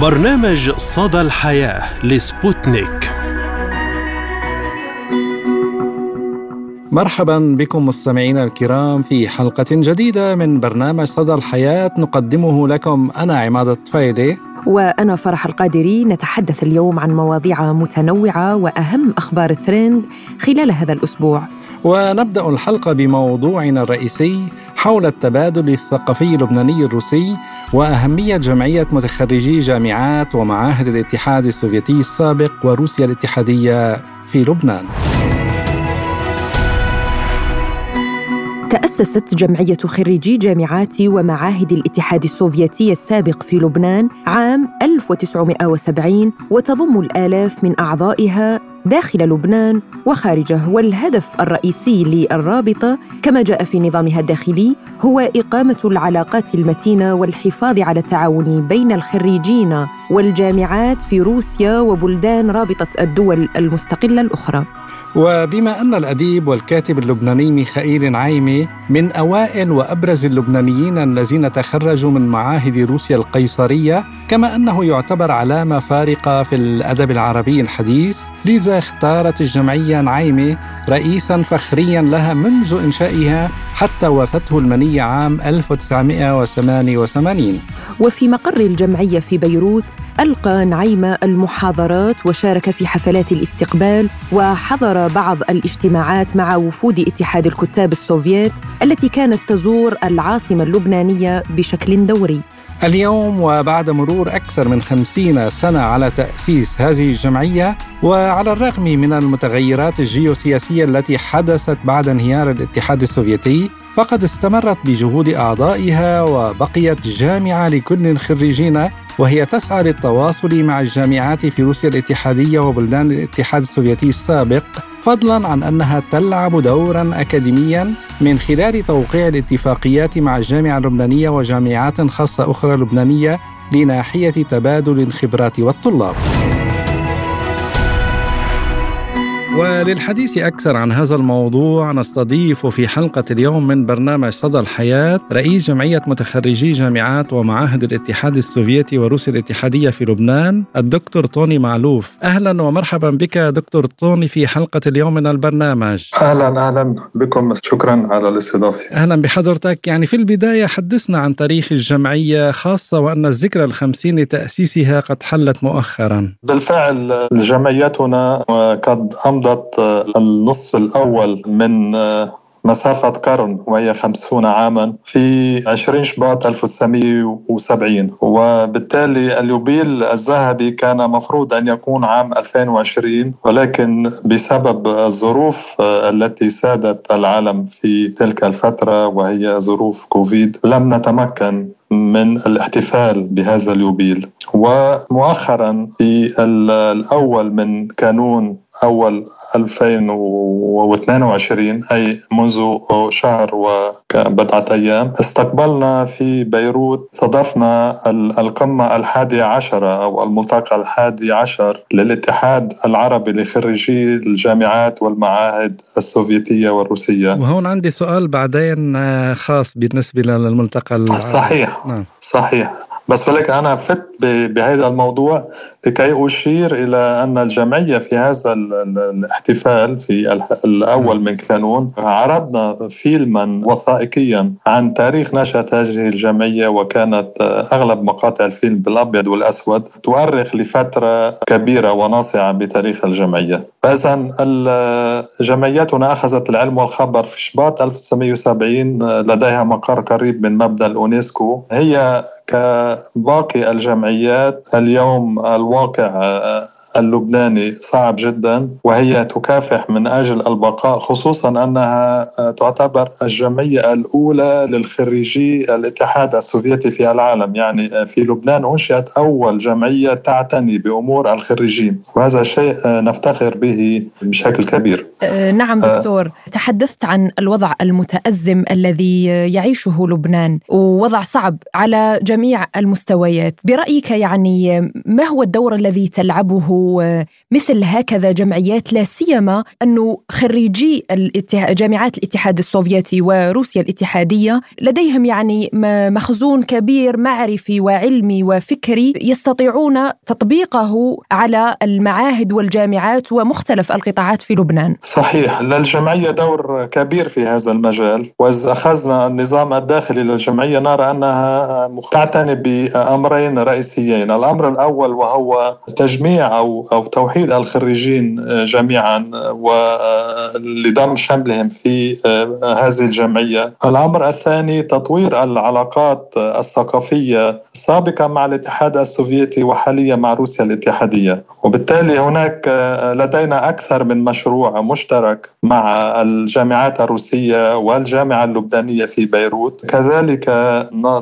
برنامج صدى الحياة لسبوتنيك. مرحبا بكم مستمعينا الكرام في حلقة جديدة من برنامج صدى الحياة نقدمه لكم أنا عماد الطفيلي. وأنا فرح القادري نتحدث اليوم عن مواضيع متنوعة وأهم أخبار الترند خلال هذا الأسبوع ونبدأ الحلقة بموضوعنا الرئيسي حول التبادل الثقافي اللبناني الروسي وأهمية جمعية متخرجي جامعات ومعاهد الاتحاد السوفيتي السابق وروسيا الاتحادية في لبنان. تأسست جمعية خريجي جامعات ومعاهد الاتحاد السوفيتي السابق في لبنان عام 1970 وتضم الآلاف من أعضائها داخل لبنان وخارجه. والهدف الرئيسي للرابطة كما جاء في نظامها الداخلي هو إقامة العلاقات المتينة والحفاظ على التعاون بين الخريجين والجامعات في روسيا وبلدان رابطة الدول المستقلة الأخرى. وبما أن الأديب والكاتب اللبناني ميخائيل عايمي من أوائل وأبرز اللبنانيين الذين تخرجوا من معاهد روسيا القيصرية كما أنه يعتبر علامة فارقة في الأدب العربي الحديث لذا اختارت الجمعية نعيمة رئيسا فخريا لها منذ إنشائها حتى وافته المنية عام 1988 وفي مقر الجمعية في بيروت ألقى نعيمة المحاضرات وشارك في حفلات الاستقبال وحضر بعض الاجتماعات مع وفود اتحاد الكتاب السوفييت التي كانت تزور العاصمة اللبنانية بشكل دوري. اليوم وبعد مرور أكثر من خمسين سنة على تأسيس هذه الجمعية وعلى الرغم من المتغيرات الجيوسياسية التي حدثت بعد انهيار الاتحاد السوفيتي فقد استمرت بجهود أعضائها وبقيت جامعة لكل الخريجين وهي تسعى للتواصل مع الجامعات في روسيا الاتحادية وبلدان الاتحاد السوفيتي السابق فضلا عن أنها تلعب دورا اكاديميا من خلال توقيع الاتفاقيات مع الجامعة اللبنانية وجامعات خاصة أخرى لبنانية لناحية تبادل الخبرات والطلاب. وللحديث أكثر عن هذا الموضوع نستضيف في حلقة اليوم من برنامج صدى الحياة رئيس جمعية متخرجي جامعات ومعاهد الاتحاد السوفيتي وروسيا الاتحادية في لبنان الدكتور طوني معلوف. أهلا ومرحبا بك دكتور طوني في حلقة اليوم من البرنامج. أهلا أهلا بكم. شكرا على الاستضافة. أهلا بحضرتك. يعني في البداية حدثنا عن تاريخ الجمعية خاصة وأن الذكرى الخمسين لتأسيسها قد حلت مؤخرا. بالفعل جمعيتنا قد أمضت مضت النصف الأول من مسافة قرن وهي خمسون عاما في 20 شباط 1970 وبالتالي اليوبيل الذهبي كان مفروض أن يكون عام 2020 ولكن بسبب الظروف التي سادت العالم في تلك الفترة وهي ظروف كوفيد لم نتمكن من الاحتفال بهذا اليوبيل. ومؤخرا في الأول من كانون أول 2022 أي منذ شهر وبضعة أيام استقبلنا في بيروت صدفنا القمة الحادية عشرة أو الملتقى الحادي عشر للاتحاد العربي لخريجي الجامعات والمعاهد السوفيتية والروسية. وهون عندي سؤال بعدين خاص بالنسبة للملتقى العربي. صحيح. نعم. صحيح بس ولكن أنا فت بهذا الموضوع لكي أشير إلى أن الجمعية في هذا الاحتفال في الأول من كانون عرضنا فيلما وثائقيا عن تاريخ نشأة هذه الجمعية وكانت أغلب مقاطع الفيلم بالأبيض والأسود تؤرخ لفترة كبيرة وناصعة بتاريخ الجمعية. فإذا جمعيتنا أخذت العلم والخبر في شباط 1970 لديها مقر قريب من مبنى الأونسكو. هي كباقي الجمعيات اليوم الواقع اللبناني صعب جدا وهي تكافح من أجل البقاء خصوصا أنها تعتبر الجمعية الأولى للخريجي الاتحاد السوفيتي في العالم. يعني في لبنان أنشئت أول جمعية تعتني بأمور الخريجين وهذا شيء نفتخر به بشكل كبير. نعم دكتور. تحدثت عن الوضع المتأزم الذي يعيشه لبنان ووضع صعب على جميع المستويات. برأيك يعني ما هو الدور الذي تلعبه؟ مثل هكذا جمعيات لا سيما أنه خريجي جامعات الاتحاد السوفيتي وروسيا الاتحادية لديهم يعني مخزون كبير معرفي وعلمي وفكري يستطيعون تطبيقه على المعاهد والجامعات ومختلف القطاعات في لبنان. صحيح. للجمعية دور كبير في هذا المجال وإذا أخذنا النظام الداخلي للجمعية. نرى أنها تعتني بأمرين رئيسيين. الأمر الأول وهو تجميع أو, أو توحيد الخريجين جميعا ولضم شملهم في هذه الجمعية. الأمر الثاني تطوير العلاقات الثقافية السابقة مع الاتحاد السوفيتي وحاليا مع روسيا الاتحادية. وبالتالي هناك لدينا أكثر من مشروع. مشترك مع الجامعات الروسية والجامعة اللبنانية في بيروت. كذلك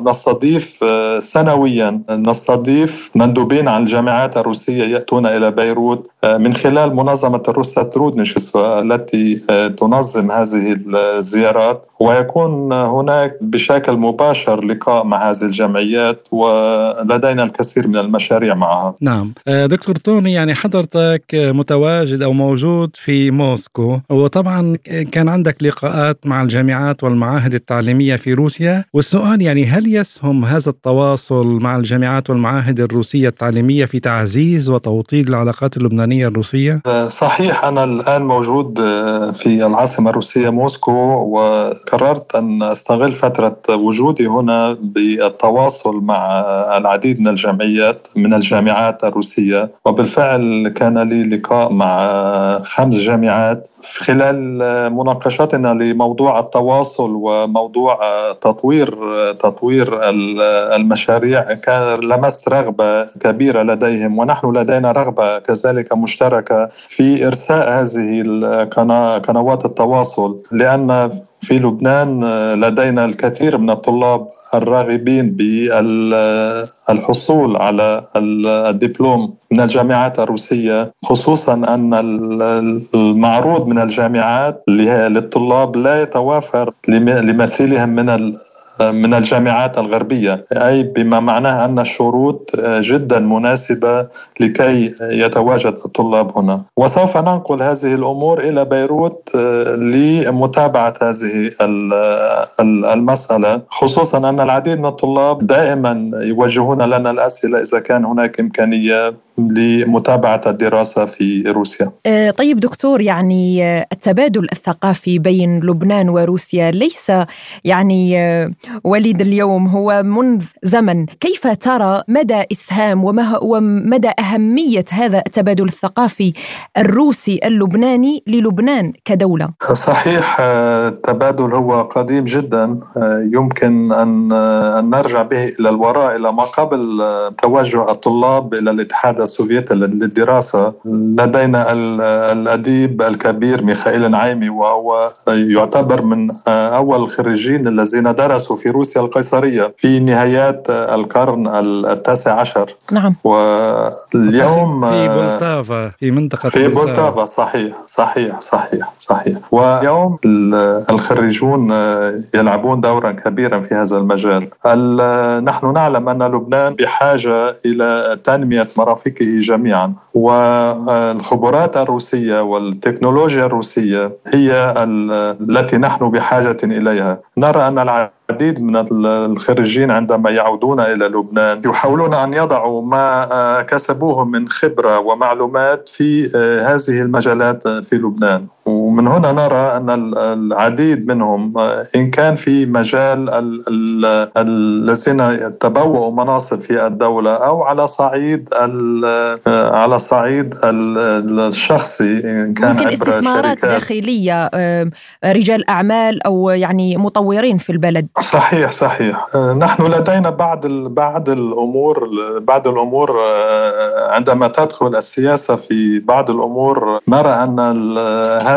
نستضيف سنويا نستضيف مندوبين عن الجامعات الروسية يأتون إلى بيروت من خلال منظمة الروسا ترودنشس التي تنظم هذه الزيارات. ويكون هناك بشكل مباشر لقاء مع هذه الجمعيات ولدينا الكثير من المشاريع معها. نعم. دكتور توني يعني حضرتك متواجد أو موجود في موسكو وطبعا كان عندك لقاءات مع الجامعات والمعاهد التعليمية في روسيا. والسؤال يعني هل يسهم هذا التواصل مع الجامعات والمعاهد الروسية التعليمية في تعزيز وتوطيد العلاقات اللبنانية الروسية؟ صحيح أنا الآن موجود في العاصمة الروسية موسكو وقررت أن أستغل فترة وجودي هنا بالتواصل مع العديد من الجمعيات من الجامعات الروسية. وبالفعل كان لي لقاء مع خمس جامعات. خلال مناقشتنا لموضوع التواصل وموضوع تطوير تطوير المشاريع كان لمس رغبة كبيرة لديهم. ونحن لدينا رغبة كذلك مشتركة في إرساء هذه قنوات التواصل. لأن في لبنان لدينا الكثير من الطلاب الراغبين بالحصول على الدبلوم من الجامعات الروسية خصوصا أن المعروض من الجامعات للطلاب لا يتوافر لمثيلهم من من الجامعات الغربية أي بما معناه أن الشروط جدا مناسبة لكي يتواجد الطلاب هنا. وسوف ننقل هذه الأمور إلى بيروت لمتابعة هذه المسألة. خصوصا أن العديد من الطلاب دائما يوجهون لنا الأسئلة إذا كان هناك إمكانية لمتابعة الدراسة في روسيا. طيب دكتور يعني التبادل الثقافي بين لبنان وروسيا ليس يعني وليد اليوم هو منذ زمن. كيف ترى مدى إسهام ومدى أهمية هذا التبادل الثقافي الروسي اللبناني للبنان كدولة؟ صحيح التبادل هو قديم جدا. يمكن أن نرجع به إلى الوراء إلى ما قبل توجه الطلاب إلى الاتحاد السوفيتي للدراسة. لدينا الأديب الكبير ميخائيل نعيمي وهو يعتبر من أول الخريجين الذين درسوا في روسيا القيصرية في نهايات القرن التاسع عشر. نعم. واليوم في بولتافا في منطقة في بولتافا. صحيح صحيح صحيح صحيح. واليوم الخريجون يلعبون دورا كبيرا في هذا المجال. نحن نعلم أن لبنان بحاجة إلى تنمية مرافقه جميعا. والخبرات الروسية والتكنولوجيا الروسية هي التي نحن بحاجة إليها. نرى أن العديد من الخريجين عندما يعودون إلى لبنان يحاولون أن يضعوا ما كسبوه من خبرة ومعلومات في هذه المجالات في لبنان. ومن هنا نرى أن العديد منهم إن كان في مجال الذين تبوأوا مناصب في الدولة أو على صعيد على صعيد الشخصي إن كان ممكن استثمارات شركات. داخلية رجال أعمال أو يعني مطورين في البلد صحيح صحيح نحن لدينا بعض بعض الأمور بعض الأمور عندما تدخل السياسة في بعض الأمور نرى أن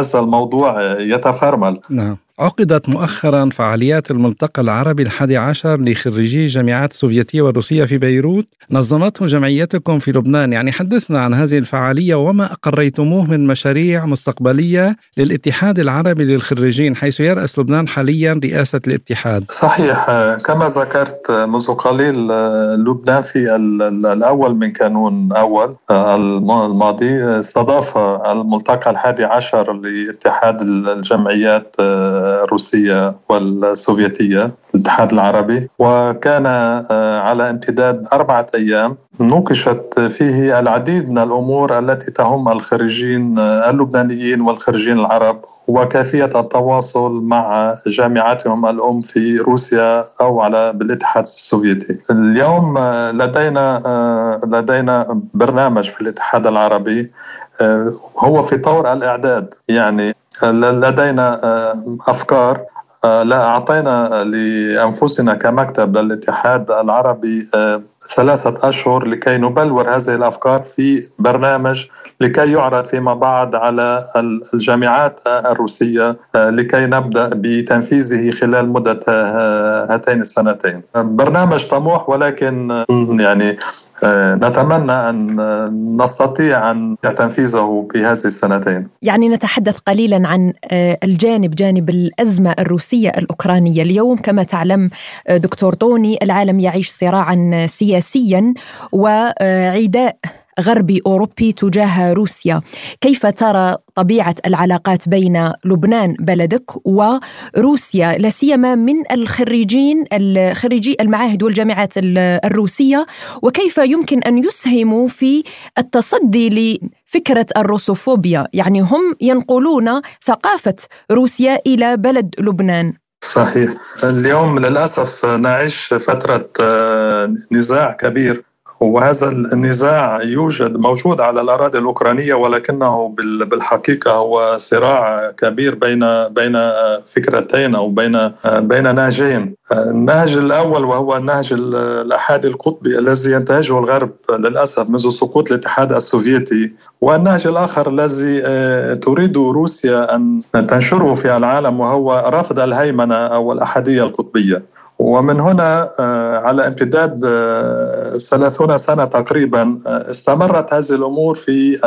هذا الموضوع يتفرمل. نعم. عقدت مؤخرا فعاليات الملتقى العربي الحادي عشر لخريجي الجامعات السوفيتية والروسية في بيروت. نظمته جمعيتكم في لبنان. يعني حدثنا عن هذه الفعالية وما أقريتموه من مشاريع مستقبلية للاتحاد العربي للخريجين حيث يرأس لبنان حاليا رئاسة الاتحاد. صحيح. كما ذكرت منذ قليل لبنان في الأول من كانون أول الماضي استضاف الملتقى الحادي عشر لاتحاد الجمعيات الروسية والسوفيتية الاتحاد العربي وكان على امتداد أربعة أيام نوقشت فيه العديد من الأمور التي تهم الخريجين اللبنانيين والخريجين العرب وكيفية التواصل مع جامعاتهم الأم في روسيا أو على بالاتحاد السوفيتي. اليوم لدينا لدينا برنامج في الاتحاد العربي هو في طور الإعداد يعني لدينا أفكار لا أعطينا لأنفسنا كمكتب للاتحاد العربي ثلاثة أشهر لكي نبلور هذه الأفكار في برنامج لكي يعرض فيما بعد على الجامعات الروسية لكي نبدأ بتنفيذه خلال مدة هاتين السنتين. برنامج طموح ولكن يعني نتمنى أن نستطيع أن تنفيذه في هذه السنتين. يعني نتحدث قليلا عن الجانب جانب الأزمة الروسية الأوكرانية اليوم. كما تعلم دكتور طوني العالم يعيش صراعا سياسيا وعداء غربي أوروبي تجاه روسيا، كيف ترى طبيعة العلاقات بين لبنان بلدك وروسيا؟ لا سيما من الخريجين خريجي المعاهد والجامعات الروسية. وكيف يمكن أن يسهموا في التصدي لفكرة الروسوفوبيا، يعني هم ينقلون ثقافة روسيا إلى بلد لبنان. صحيح. اليوم للأسف نعيش فترة نزاع كبير. وهذا النزاع يوجد موجود على الأراضي الأوكرانية ولكنه بالحقيقة هو صراع كبير بين بين فكرتين أو بين بين نهجين. النهج الأول وهو النهج الاحادي القطبي الذي ينتهجه الغرب للأسف منذ سقوط الاتحاد السوفيتي. والنهج الآخر الذي تريد روسيا أن تنشره في العالم وهو رفض الهيمنة أو الأحادية القطبية. ومن هنا على امتداد ثلاثون سنة تقريبا استمرت هذه الأمور في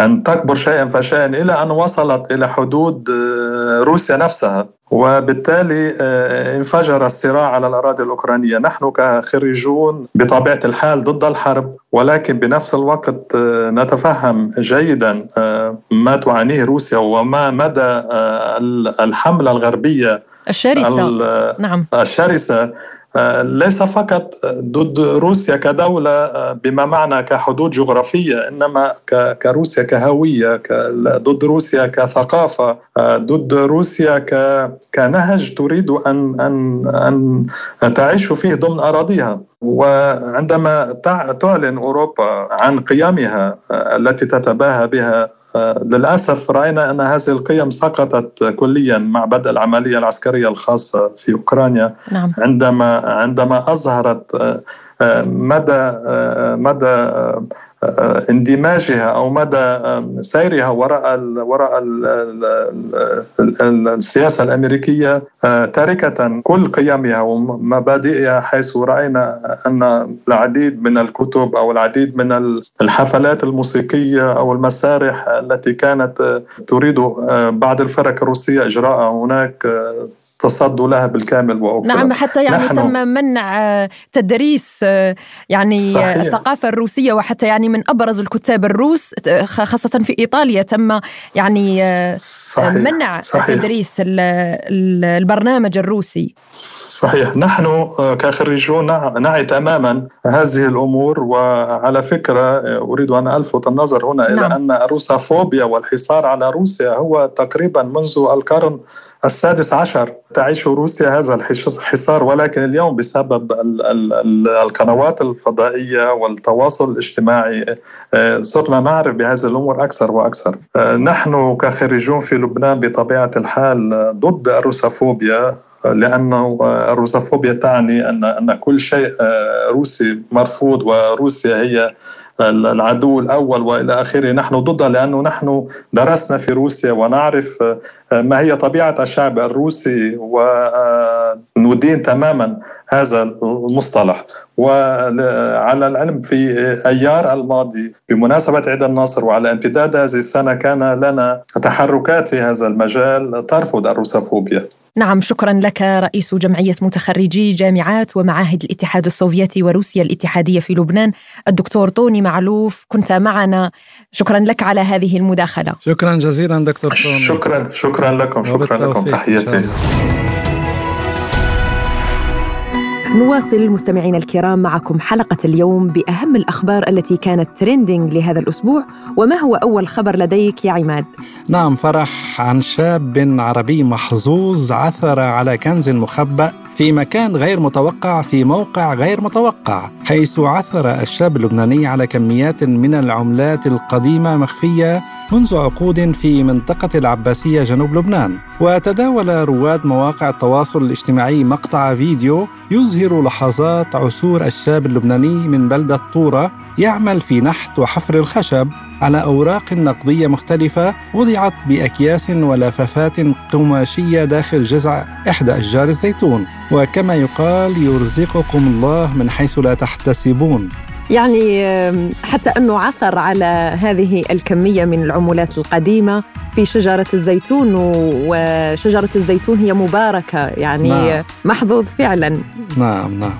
أن تكبر شيئا فشيئا إلى أن وصلت إلى حدود روسيا نفسها. وبالتالي انفجر الصراع على الأراضي الأوكرانية، نحن كخريجون بطبيعة الحال ضد الحرب ولكن بنفس الوقت نتفهم جيدا ما تعانيه روسيا وما مدى الحملة الغربية الشرسة. نعم. الشرسة ليس فقط ضد روسيا كدولة بما معنى كحدود جغرافية إنما كروسيا كهوية ضد روسيا كثقافة ضد روسيا كنهج تريد أن أن أن تعيش فيه ضمن أراضيها. وعندما تعلن أوروبا عن قيمها التي تتباهى بها للأسف رأينا أن هذه القيم سقطت كليا مع بدء العملية العسكرية الخاصة في أوكرانيا نعم. عندما عندما أظهرت مدى مدى اندماجها أو مدى سيرها وراء ال وراء ال ال السياسة الأمريكية تاركة كل قيمها ومبادئها حيث رأينا أن العديد من الكتب أو العديد من الحفلات الموسيقية أو المسارح التي كانت تريد بعض الفرق الروسية إجراءها هناك تصدوا لها بالكامل وأوفرها. نعم حتى يعني نحن... تم منع تدريس يعني صحيح. الثقافة الروسية وحتى يعني من أبرز الكتاب الروس خاصة في إيطاليا تم يعني صحيح. منع صحيح. تدريس البرنامج الروسي صحيح نحن كخريجون نعي تماما هذه الأمور وعلى فكرة أريد أن ألفت النظر هنا نعم. إلى أن الروسافوبيا والحصار على روسيا هو تقريبا منذ القرن السادس عشر. تعيش روسيا هذا الحصار ولكن اليوم بسبب ال ال ال القنوات الفضائية والتواصل الاجتماعي صرنا نعرف بهذه الأمور أكثر وأكثر. نحن كخريجون في لبنان بطبيعة الحال ضد الروسافوبيا لأنه الروسافوبيا تعني أن أن كل شيء روسي مرفوض وروسيا هي العدو الأول وإلى آخره. نحن ضدها لأنه نحن درسنا في روسيا ونعرف ما هي طبيعة الشعب الروسي وندين تماما هذا المصطلح. وعلى العلم في أيار الماضي بمناسبة عيد الناصر وعلى امتداد هذه السنة كان لنا تحركات في هذا المجال ترفض الروسوفوبيا. نعم شكرا لك رئيس جمعية متخرجي جامعات ومعاهد الاتحاد السوفيتي وروسيا الاتحادية في لبنان. الدكتور طوني معلوف كنت معنا. شكرا لك على هذه المداخلة. شكرا جزيلا دكتور طوني. شكرا شكرا لكم شكرا لكم. تحياتي. نواصل مستمعينا الكرام معكم حلقة اليوم بأهم الأخبار التي كانت تريندينج لهذا الأسبوع وما هو أول خبر لديك يا عماد؟ نعم فرح عن شاب عربي محظوظ عثر على كنز مخبأ في مكان غير متوقع في موقع غير متوقع حيث عثر الشاب اللبناني على كميات من العملات القديمة مخفية منذ عقود في منطقة العباسية جنوب لبنان. وتداول رواد مواقع التواصل الاجتماعي مقطع فيديو يظهر لحظات عثور الشاب اللبناني من بلدة طورة يعمل في نحت وحفر الخشب على أوراق نقدية مختلفة وضعت بأكياس ولفافات قماشية داخل جذع إحدى أشجار الزيتون. وكما يقال يرزقكم الله من حيث لا تحتسبون. يعني حتى أنه عثر على هذه الكمية من العملات القديمة في شجرة الزيتون وشجرة الزيتون هي مباركة يعني نعم. محظوظ فعلا نعم نعم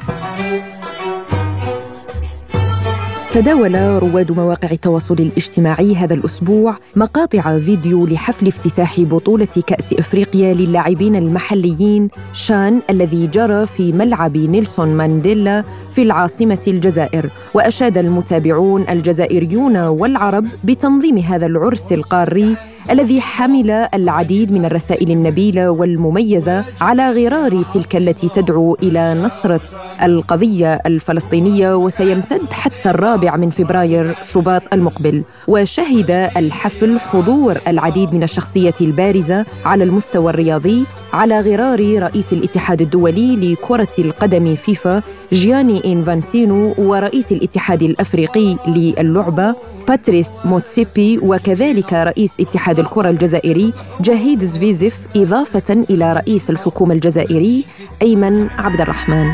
تداول رواد مواقع التواصل الاجتماعي هذا الأسبوع مقاطع فيديو لحفل افتتاح بطولة كأس إفريقيا للاعبين المحليين شان الذي جرى في ملعب نيلسون مانديلا في العاصمة الجزائر. وأشاد المتابعون الجزائريون والعرب بتنظيم هذا العرس القاري الذي حمل العديد من الرسائل النبيلة والمميزة على غرار تلك التي تدعو إلى نصرة القضية الفلسطينية وسيمتد حتى الرابع من فبراير شباط المقبل وشهد الحفل حضور العديد من الشخصيات البارزة على المستوى الرياضي على غرار رئيس الاتحاد الدولي لكرة القدم فيفا جياني إنفانتينو ورئيس الاتحاد الأفريقي للعبة باتريس موتسيبي وكذلك رئيس اتحاد الكرة الجزائري جهيد زفيزف إضافة إلى رئيس الحكومة الجزائري أيمن عبد الرحمن.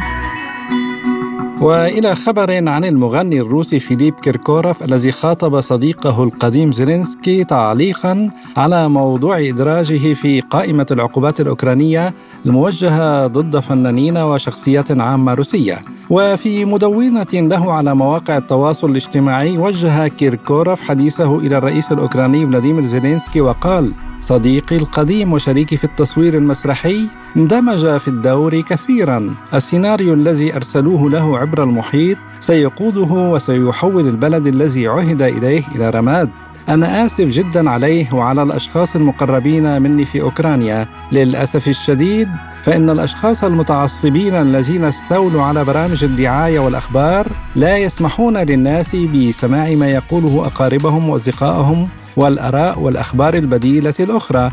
وإلى خبر عن المغني الروسي فيليب كيركوروف الذي خاطب صديقه القديم زيلينسكي تعليقا على موضوع إدراجه في قائمة العقوبات الأوكرانية الموجهة ضد فنانين وشخصيات عامة روسية. وفي مدونة له على مواقع التواصل الاجتماعي وجه كيركوروف حديثه إلى الرئيس الأوكراني فلاديمير زيلينسكي وقال صديقي القديم وشريكي في التصوير المسرحي اندمج في الدور كثيرا. السيناريو الذي أرسلوه له عبر المحيط سيقوده وسيحول البلد الذي عهد إليه إلى رماد. أنا آسف جدا عليه وعلى الأشخاص المقربين مني في أوكرانيا. للأسف الشديد فإن الأشخاص المتعصبين الذين استولوا على برامج الدعاية والأخبار لا يسمحون للناس بسماع ما يقوله أقاربهم وأصدقائهم والآراء والأخبار البديلة الأخرى.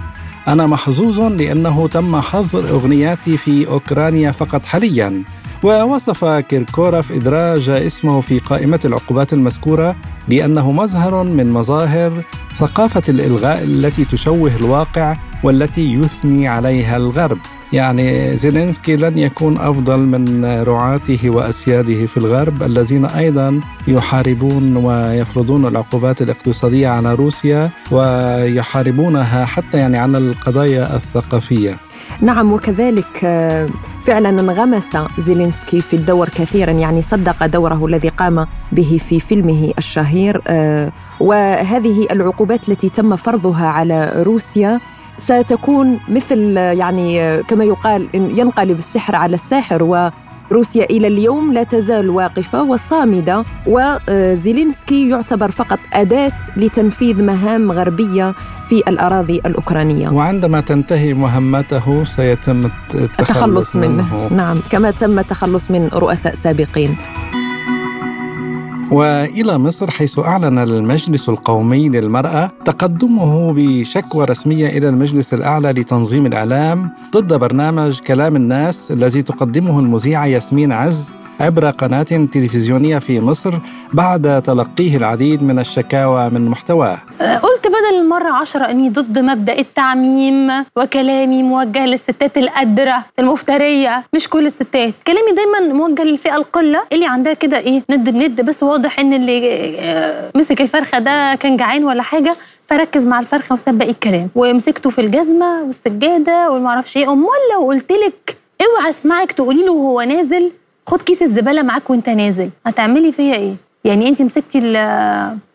أنا محظوظ لأنه تم حظر أغنياتي في أوكرانيا فقط حاليا. ووصف كيركوروف إدراج اسمه في قائمة العقوبات المذكورة بأنه مظهر من مظاهر ثقافة الإلغاء التي تشوه الواقع والتي يثني عليها الغرب. يعني زيلينسكي لن يكون أفضل من رعاته وأسياده في الغرب الذين أيضا يحاربون ويفرضون العقوبات الاقتصادية على روسيا ويحاربونها حتى يعني على القضايا الثقافية. نعم وكذلك آه، فعلا انغمس زيلينسكي في الدور كثيرا يعني صدق دوره الذي قام به في فيلمه الشهير آه، وهذه العقوبات التي تم فرضها على روسيا ستكون مثل يعني كما يقال ينقلب السحر على الساحر وروسيا إلى اليوم لا تزال واقفة وصامدة وزيلينسكي يعتبر فقط أداة لتنفيذ مهام غربية في الأراضي الأوكرانية. وعندما تنتهي مهمته سيتم التخلص, التخلص منه. منه. نعم كما تم التخلص من رؤساء سابقين. وإلى مصر حيث أعلن المجلس القومي للمرأة تقدمه بشكوى رسمية إلى المجلس الأعلى لتنظيم الإعلام ضد برنامج كلام الناس الذي تقدمه المذيعة ياسمين عز عبر قناة تلفزيونية في مصر بعد تلقيه العديد من الشكاوى من محتواه. قلت بدل المرة عشرة أني ضد مبدأ التعميم وكلامي موجه للستات القادرة المفترية مش كل الستات. كلامي دايما موجه للفئة القلة اللي عندها كده إيه ند بند بس واضح إن اللي آه، مسك الفرخة ده كان جعان ولا حاجة فركز مع الفرخة وساب الكلام. ومسكته في الجزمة والسجادة والمعرفش إيه. أمال لو قلت لك اوعى أسمعك تقولي له وهو نازل خد كيس الزبالة معاك وانت نازل. هتعملي فيا إيه؟ يعني انت مسكتي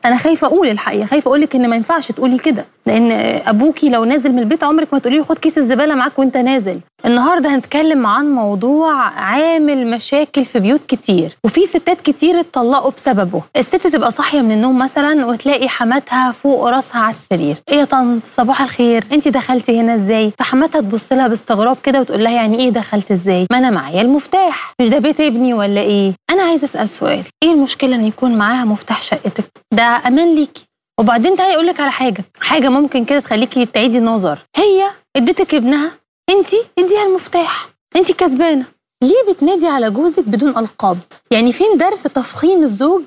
أنا خايفة أقول الحقيقة خايفة أقول لك إن ما ينفعش تقولي كده لأن أبوكي لو نازل من البيت عمرك ما تقولي له خد كيس الزبالة معاك وأنت نازل. النهارده هنتكلم عن موضوع عامل مشاكل في بيوت كتير وفي ستات كتير اتطلقوا بسببه. الست تبقى صاحية من النوم مثلا وتلاقي حماتها فوق راسها على السرير. إيه يا طنط؟ صباح الخير. أنت دخلتي هنا إزاي؟ فحماتها تبص لها باستغراب كده وتقول لها يعني إيه دخلت إزاي؟ ما أنا معايا المفتاح. مش ده بيت ابني ولا إيه؟ أنا عايزة أسأل سؤال. إيه المشكلة إن يكون معاها مفتاح شقتك؟ ده أمان ليكي وبعدين تعالي أقول لك على حاجة. حاجة ممكن كده تخليكي تعيدي النظر. هي اديتك ابنها. انت اديها المفتاح. انت كسبانة. ليه بتنادي على جوزك بدون ألقاب؟ يعني فين درس تفخيم الزوج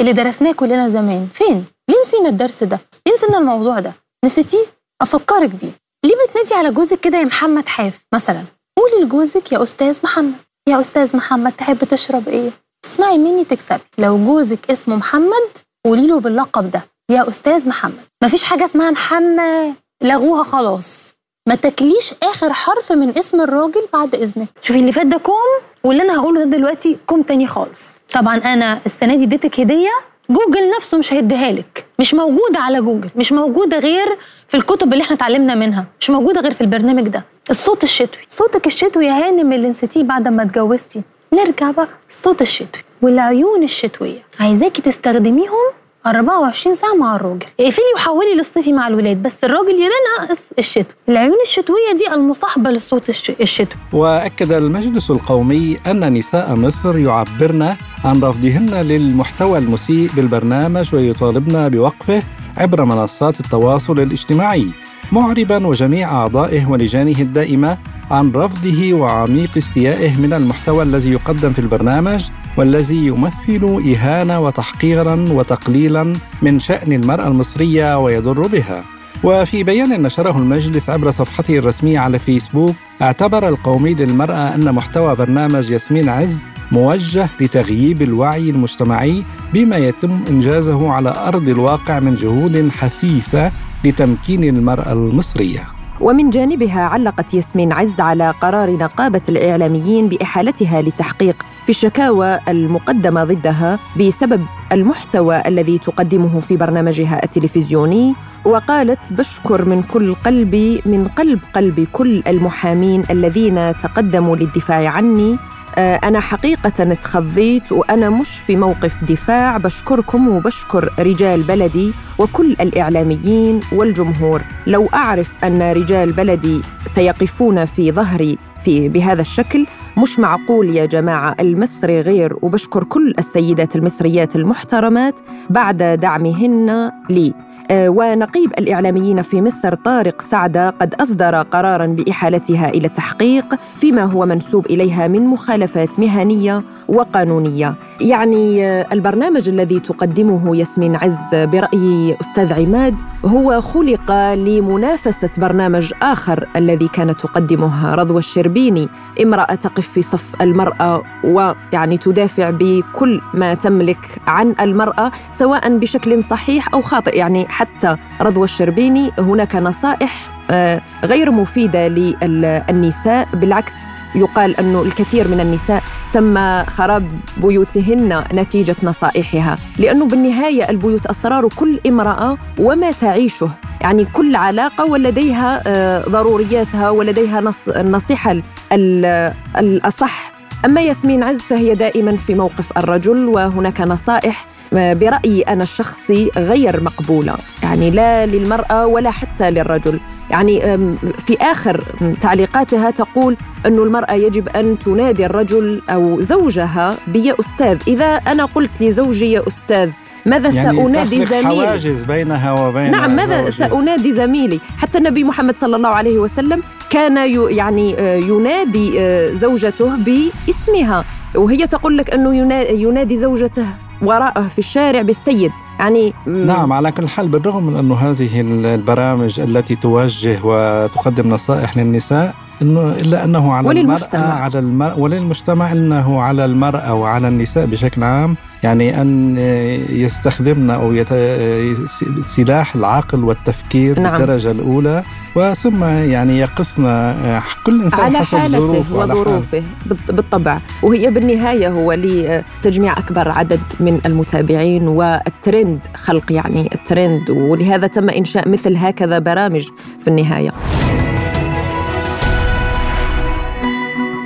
اللي درسناه كلنا زمان؟ فين؟ ليه نسينا الدرس ده؟ ليه نسينا الموضوع ده؟ نسيتيه؟ أفكرك بيه. ليه بتنادي على جوزك كده يا محمد حاف؟ مثلا قولي لجوزك يا أستاذ محمد. يا أستاذ محمد تحب تشرب إيه؟ اسمعي مني تكسبي. لو جوزك اسمه محمد قولي له باللقب ده. يا أستاذ محمد مفيش حاجة اسمها محمد لغوها خلاص. ما تاكليش آخر حرف من اسم الراجل بعد إذنك. شوفي اللي فات ده كوم واللي أنا هقوله ده دلوقتي كوم تاني خالص. طبعا أنا السنة دي اديتك هدية جوجل نفسه مش هيديها لك. مش موجودة على جوجل مش موجودة غير في الكتب اللي إحنا اتعلمنا منها. مش موجودة غير في البرنامج ده. الصوت الشتوي. صوتك الشتوي يا هانم اللي نسيتيه بعد ما اتجوزتي. نرجع بقى الصوت الشتوي. والعيون الشتوية. عايزاكي تستخدميهم 24 ساعة مع الراجل. اقفلي وحولي للصيفي مع الولاد بس الراجل ينقص الشتوي العيون الشتوية دي المصاحبة للصوت الشتوي وأكد المجلس القومي أن نساء مصر يعبرن عن رفضهن للمحتوى المسيء بالبرنامج ويطالبن بوقفه عبر منصات التواصل الاجتماعي معربا وجميع أعضائه ولجانه الدائمة عن رفضه وعميق استيائه من المحتوى الذي يقدم في البرنامج والذي يمثل إهانة وتحقيرا وتقليلا من شأن المرأة المصرية ويضر بها. وفي بيان نشره المجلس عبر صفحته الرسمية على فيسبوك اعتبر القومي للمرأة أن محتوى برنامج ياسمين عز موجه لتغييب الوعي المجتمعي بما يتم إنجازه على أرض الواقع من جهود حثيثة لتمكين المرأة المصرية. ومن جانبها علقت ياسمين عز على قرار نقابة الإعلاميين بإحالتها للتحقيق في الشكاوى المقدمة ضدها بسبب المحتوى الذي تقدمه في برنامجها التلفزيوني وقالت بشكر من كل قلبي من قلب قلبي كل المحامين الذين تقدموا للدفاع عني أنا حقيقة اتخضيت وأنا مش في موقف دفاع. بشكركم وبشكر رجال بلدي وكل الإعلاميين والجمهور. لو أعرف أن رجال بلدي سيقفون في ظهري في بهذا الشكل مش معقول يا جماعة. المصري غير وبشكر كل السيدات المصريات المحترمات بعد دعمهن لي. آه، ونقيب الإعلاميين في مصر طارق سعدة قد أصدر قراراً بإحالتها إلى التحقيق فيما هو منسوب إليها من مخالفات مهنية وقانونية. يعني آه، البرنامج الذي تقدمه ياسمين عز برأي أستاذ عماد هو خلق لمنافسة برنامج آخر الذي كانت تقدمه رضوى الشربيني امرأة تقف في صف المرأة ويعني تدافع بكل ما تملك عن المرأة سواء بشكل صحيح أو خاطئ. يعني حتى رضوى الشربيني هناك نصائح آه، غير مفيدة للنساء بالعكس يقال أن الكثير من النساء تم خراب بيوتهن نتيجة نصائحها لأنه بالنهاية البيوت أسرار كل امرأة وما تعيشه يعني كل علاقة ولديها آه، ضرورياتها ولديها النصيحة الأصح. أما ياسمين عز فهي دائما في موقف الرجل وهناك نصائح برأيي أنا الشخصي غير مقبولة. يعني لا للمرأة ولا حتى للرجل. يعني في آخر تعليقاتها تقول أن المرأة يجب أن تنادي الرجل أو زوجها بيا أستاذ إذا أنا قلت لزوجي يا أستاذ ماذا يعني سأنادي زميلي؟ حواجز بينها وبين نعم ماذا زوجي. سأنادي زميلي؟ حتى النبي محمد صلى الله عليه وسلم كان يعني آه، ينادي آه، زوجته باسمها. وهي تقول لك أنه ينادي زوجته. وراءه في الشارع بالسيد يعني نعم على كل حال بالرغم من أنه هذه البرامج التي توجه وتقدم نصائح للنساء إنه إلا أنه على وللمجتمع. المراه على المرأة وللمجتمع إنه على المرأة وعلى النساء بشكل عام يعني أن يستخدمن أو يت... سلاح العقل والتفكير نعم. بالدرجة الأولى وثم يعني يقصن كل إنسان على حسب حالته ظروفه وظروفه بالطبع. وهي بالنهاية هو لتجميع أكبر عدد من المتابعين والترند خلق يعني الترند. ولهذا تم إنشاء مثل هكذا برامج في النهاية.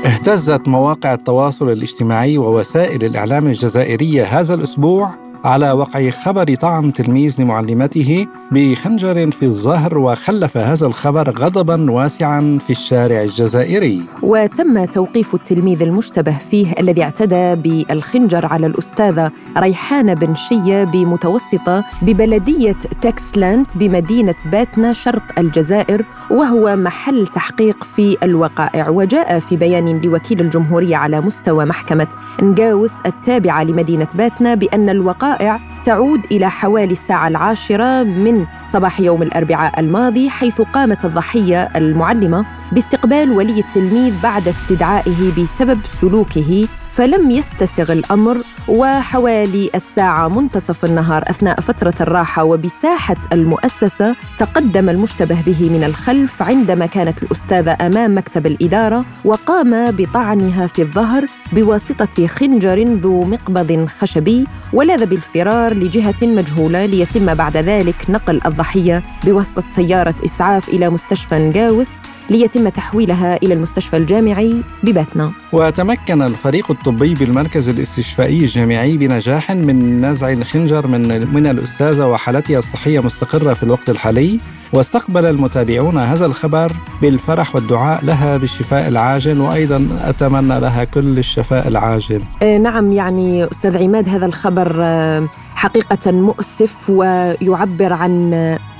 اهتزت مواقع التواصل الاجتماعي ووسائل الإعلام الجزائرية هذا الأسبوع على وقع خبر طعن تلميذ لمعلمته بخنجر في الظهر وخلف هذا الخبر غضبا واسعا في الشارع الجزائري. وتم توقيف التلميذ المشتبه فيه الذي اعتدى بالخنجر على الأستاذة ريحانة بن شية بمتوسطة ببلدية تكسلاند بمدينة باتنا شرق الجزائر وهو محل تحقيق في الوقائع. وجاء في بيان لوكيل الجمهورية على مستوى محكمة نجاوس التابعة لمدينة باتنا بأن الوقائع تعود إلى حوالي الساعة العاشرة من صباح يوم الأربعاء الماضي حيث قامت الضحية المعلمة باستقبال ولي التلميذ بعد استدعائه بسبب سلوكه فلم يستسغ الأمر وحوالي الساعة منتصف النهار أثناء فترة الراحة وبساحة المؤسسة تقدم المشتبه به من الخلف عندما كانت الأستاذة أمام مكتب الإدارة وقام بطعنها في الظهر بواسطة خنجر ذو مقبض خشبي ولذ بالفرار لجهة مجهولة ليتم بعد ذلك نقل الضحية بواسطة سيارة إسعاف إلى مستشفى نجاوس ليتم تحويلها إلى المستشفى الجامعي بباتنا. وتمكن الفريق الطبي بالمركز الاستشفائي الجامعي بنجاح من نزع الخنجر من من الأستاذة وحالتها الصحية مستقرة في الوقت الحالي واستقبل المتابعون هذا الخبر بالفرح والدعاء لها بالشفاء العاجل وأيضا أتمنى لها كل الشفاء العاجل. آه نعم يعني أستاذ عماد هذا الخبر آه حقيقة مؤسف ويعبر عن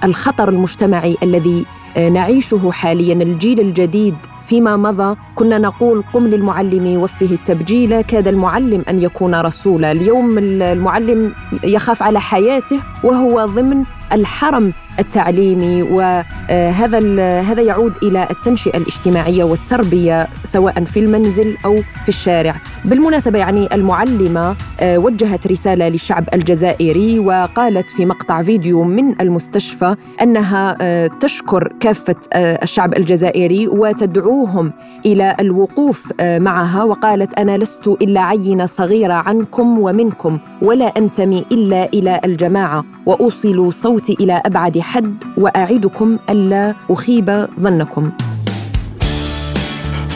الخطر المجتمعي الذي نعيشه حاليا الجيل الجديد. فيما مضى كنا نقول قم للمعلم وفه التبجيل. كاد المعلم أن يكون رسولا. اليوم المعلم يخاف على حياته وهو ضمن الحرم التعليمي وهذا هذا يعود إلى التنشئة الاجتماعية والتربية سواء في المنزل أو في الشارع. بالمناسبة يعني المعلمة آه، وجهت رسالة للشعب الجزائري وقالت في مقطع فيديو من المستشفى أنها آه، تشكر كافة آه، الشعب الجزائري وتدعوهم إلى الوقوف معها وقالت أنا لست إلا عينة صغيرة عنكم ومنكم ولا أنتمي إلا إلى الجماعة وأوصل صوتي إلى أبعد حد وأعدكم ألا أخيب ظنكم.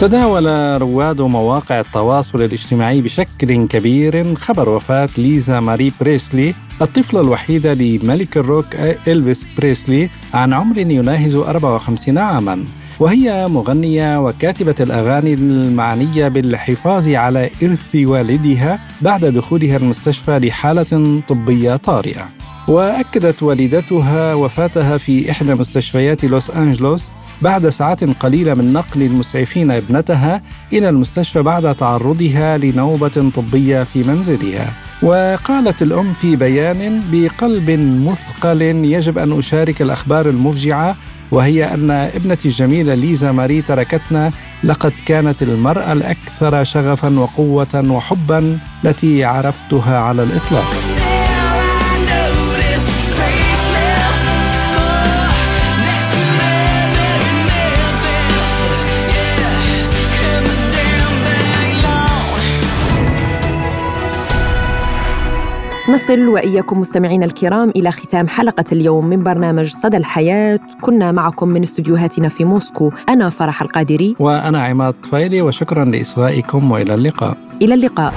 تداول رواد مواقع التواصل الاجتماعي بشكل كبير خبر وفاة ليزا ماري بريسلي الطفلة الوحيدة لملك الروك إلفيس بريسلي عن عمر يناهز 54 عاماً. وهي مغنية وكاتبة الأغاني المعنية بالحفاظ على إرث والدها بعد دخولها المستشفى لحالة طبية طارئة. وأكدت والدتها وفاتها في إحدى مستشفيات لوس أنجلوس بعد ساعات قليلة من نقل المسعفين ابنتها إلى المستشفى بعد تعرضها لنوبة طبية في منزلها. وقالت الأم في بيان بقلب مثقل يجب أن أشارك الأخبار المفجعة وهي أن ابنتي الجميلة ليزا ماري تركتنا لقد كانت المرأة الأكثر شغفا وقوة وحبا التي عرفتها على الإطلاق. نصل وإياكم مستمعينا الكرام إلى ختام حلقة اليوم من برنامج صدى الحياة. كنا معكم من استديوهاتنا في موسكو. أنا فرح القادري. وأنا عماد طفيلي وشكرا لإصغائكم وإلى اللقاء. إلى اللقاء.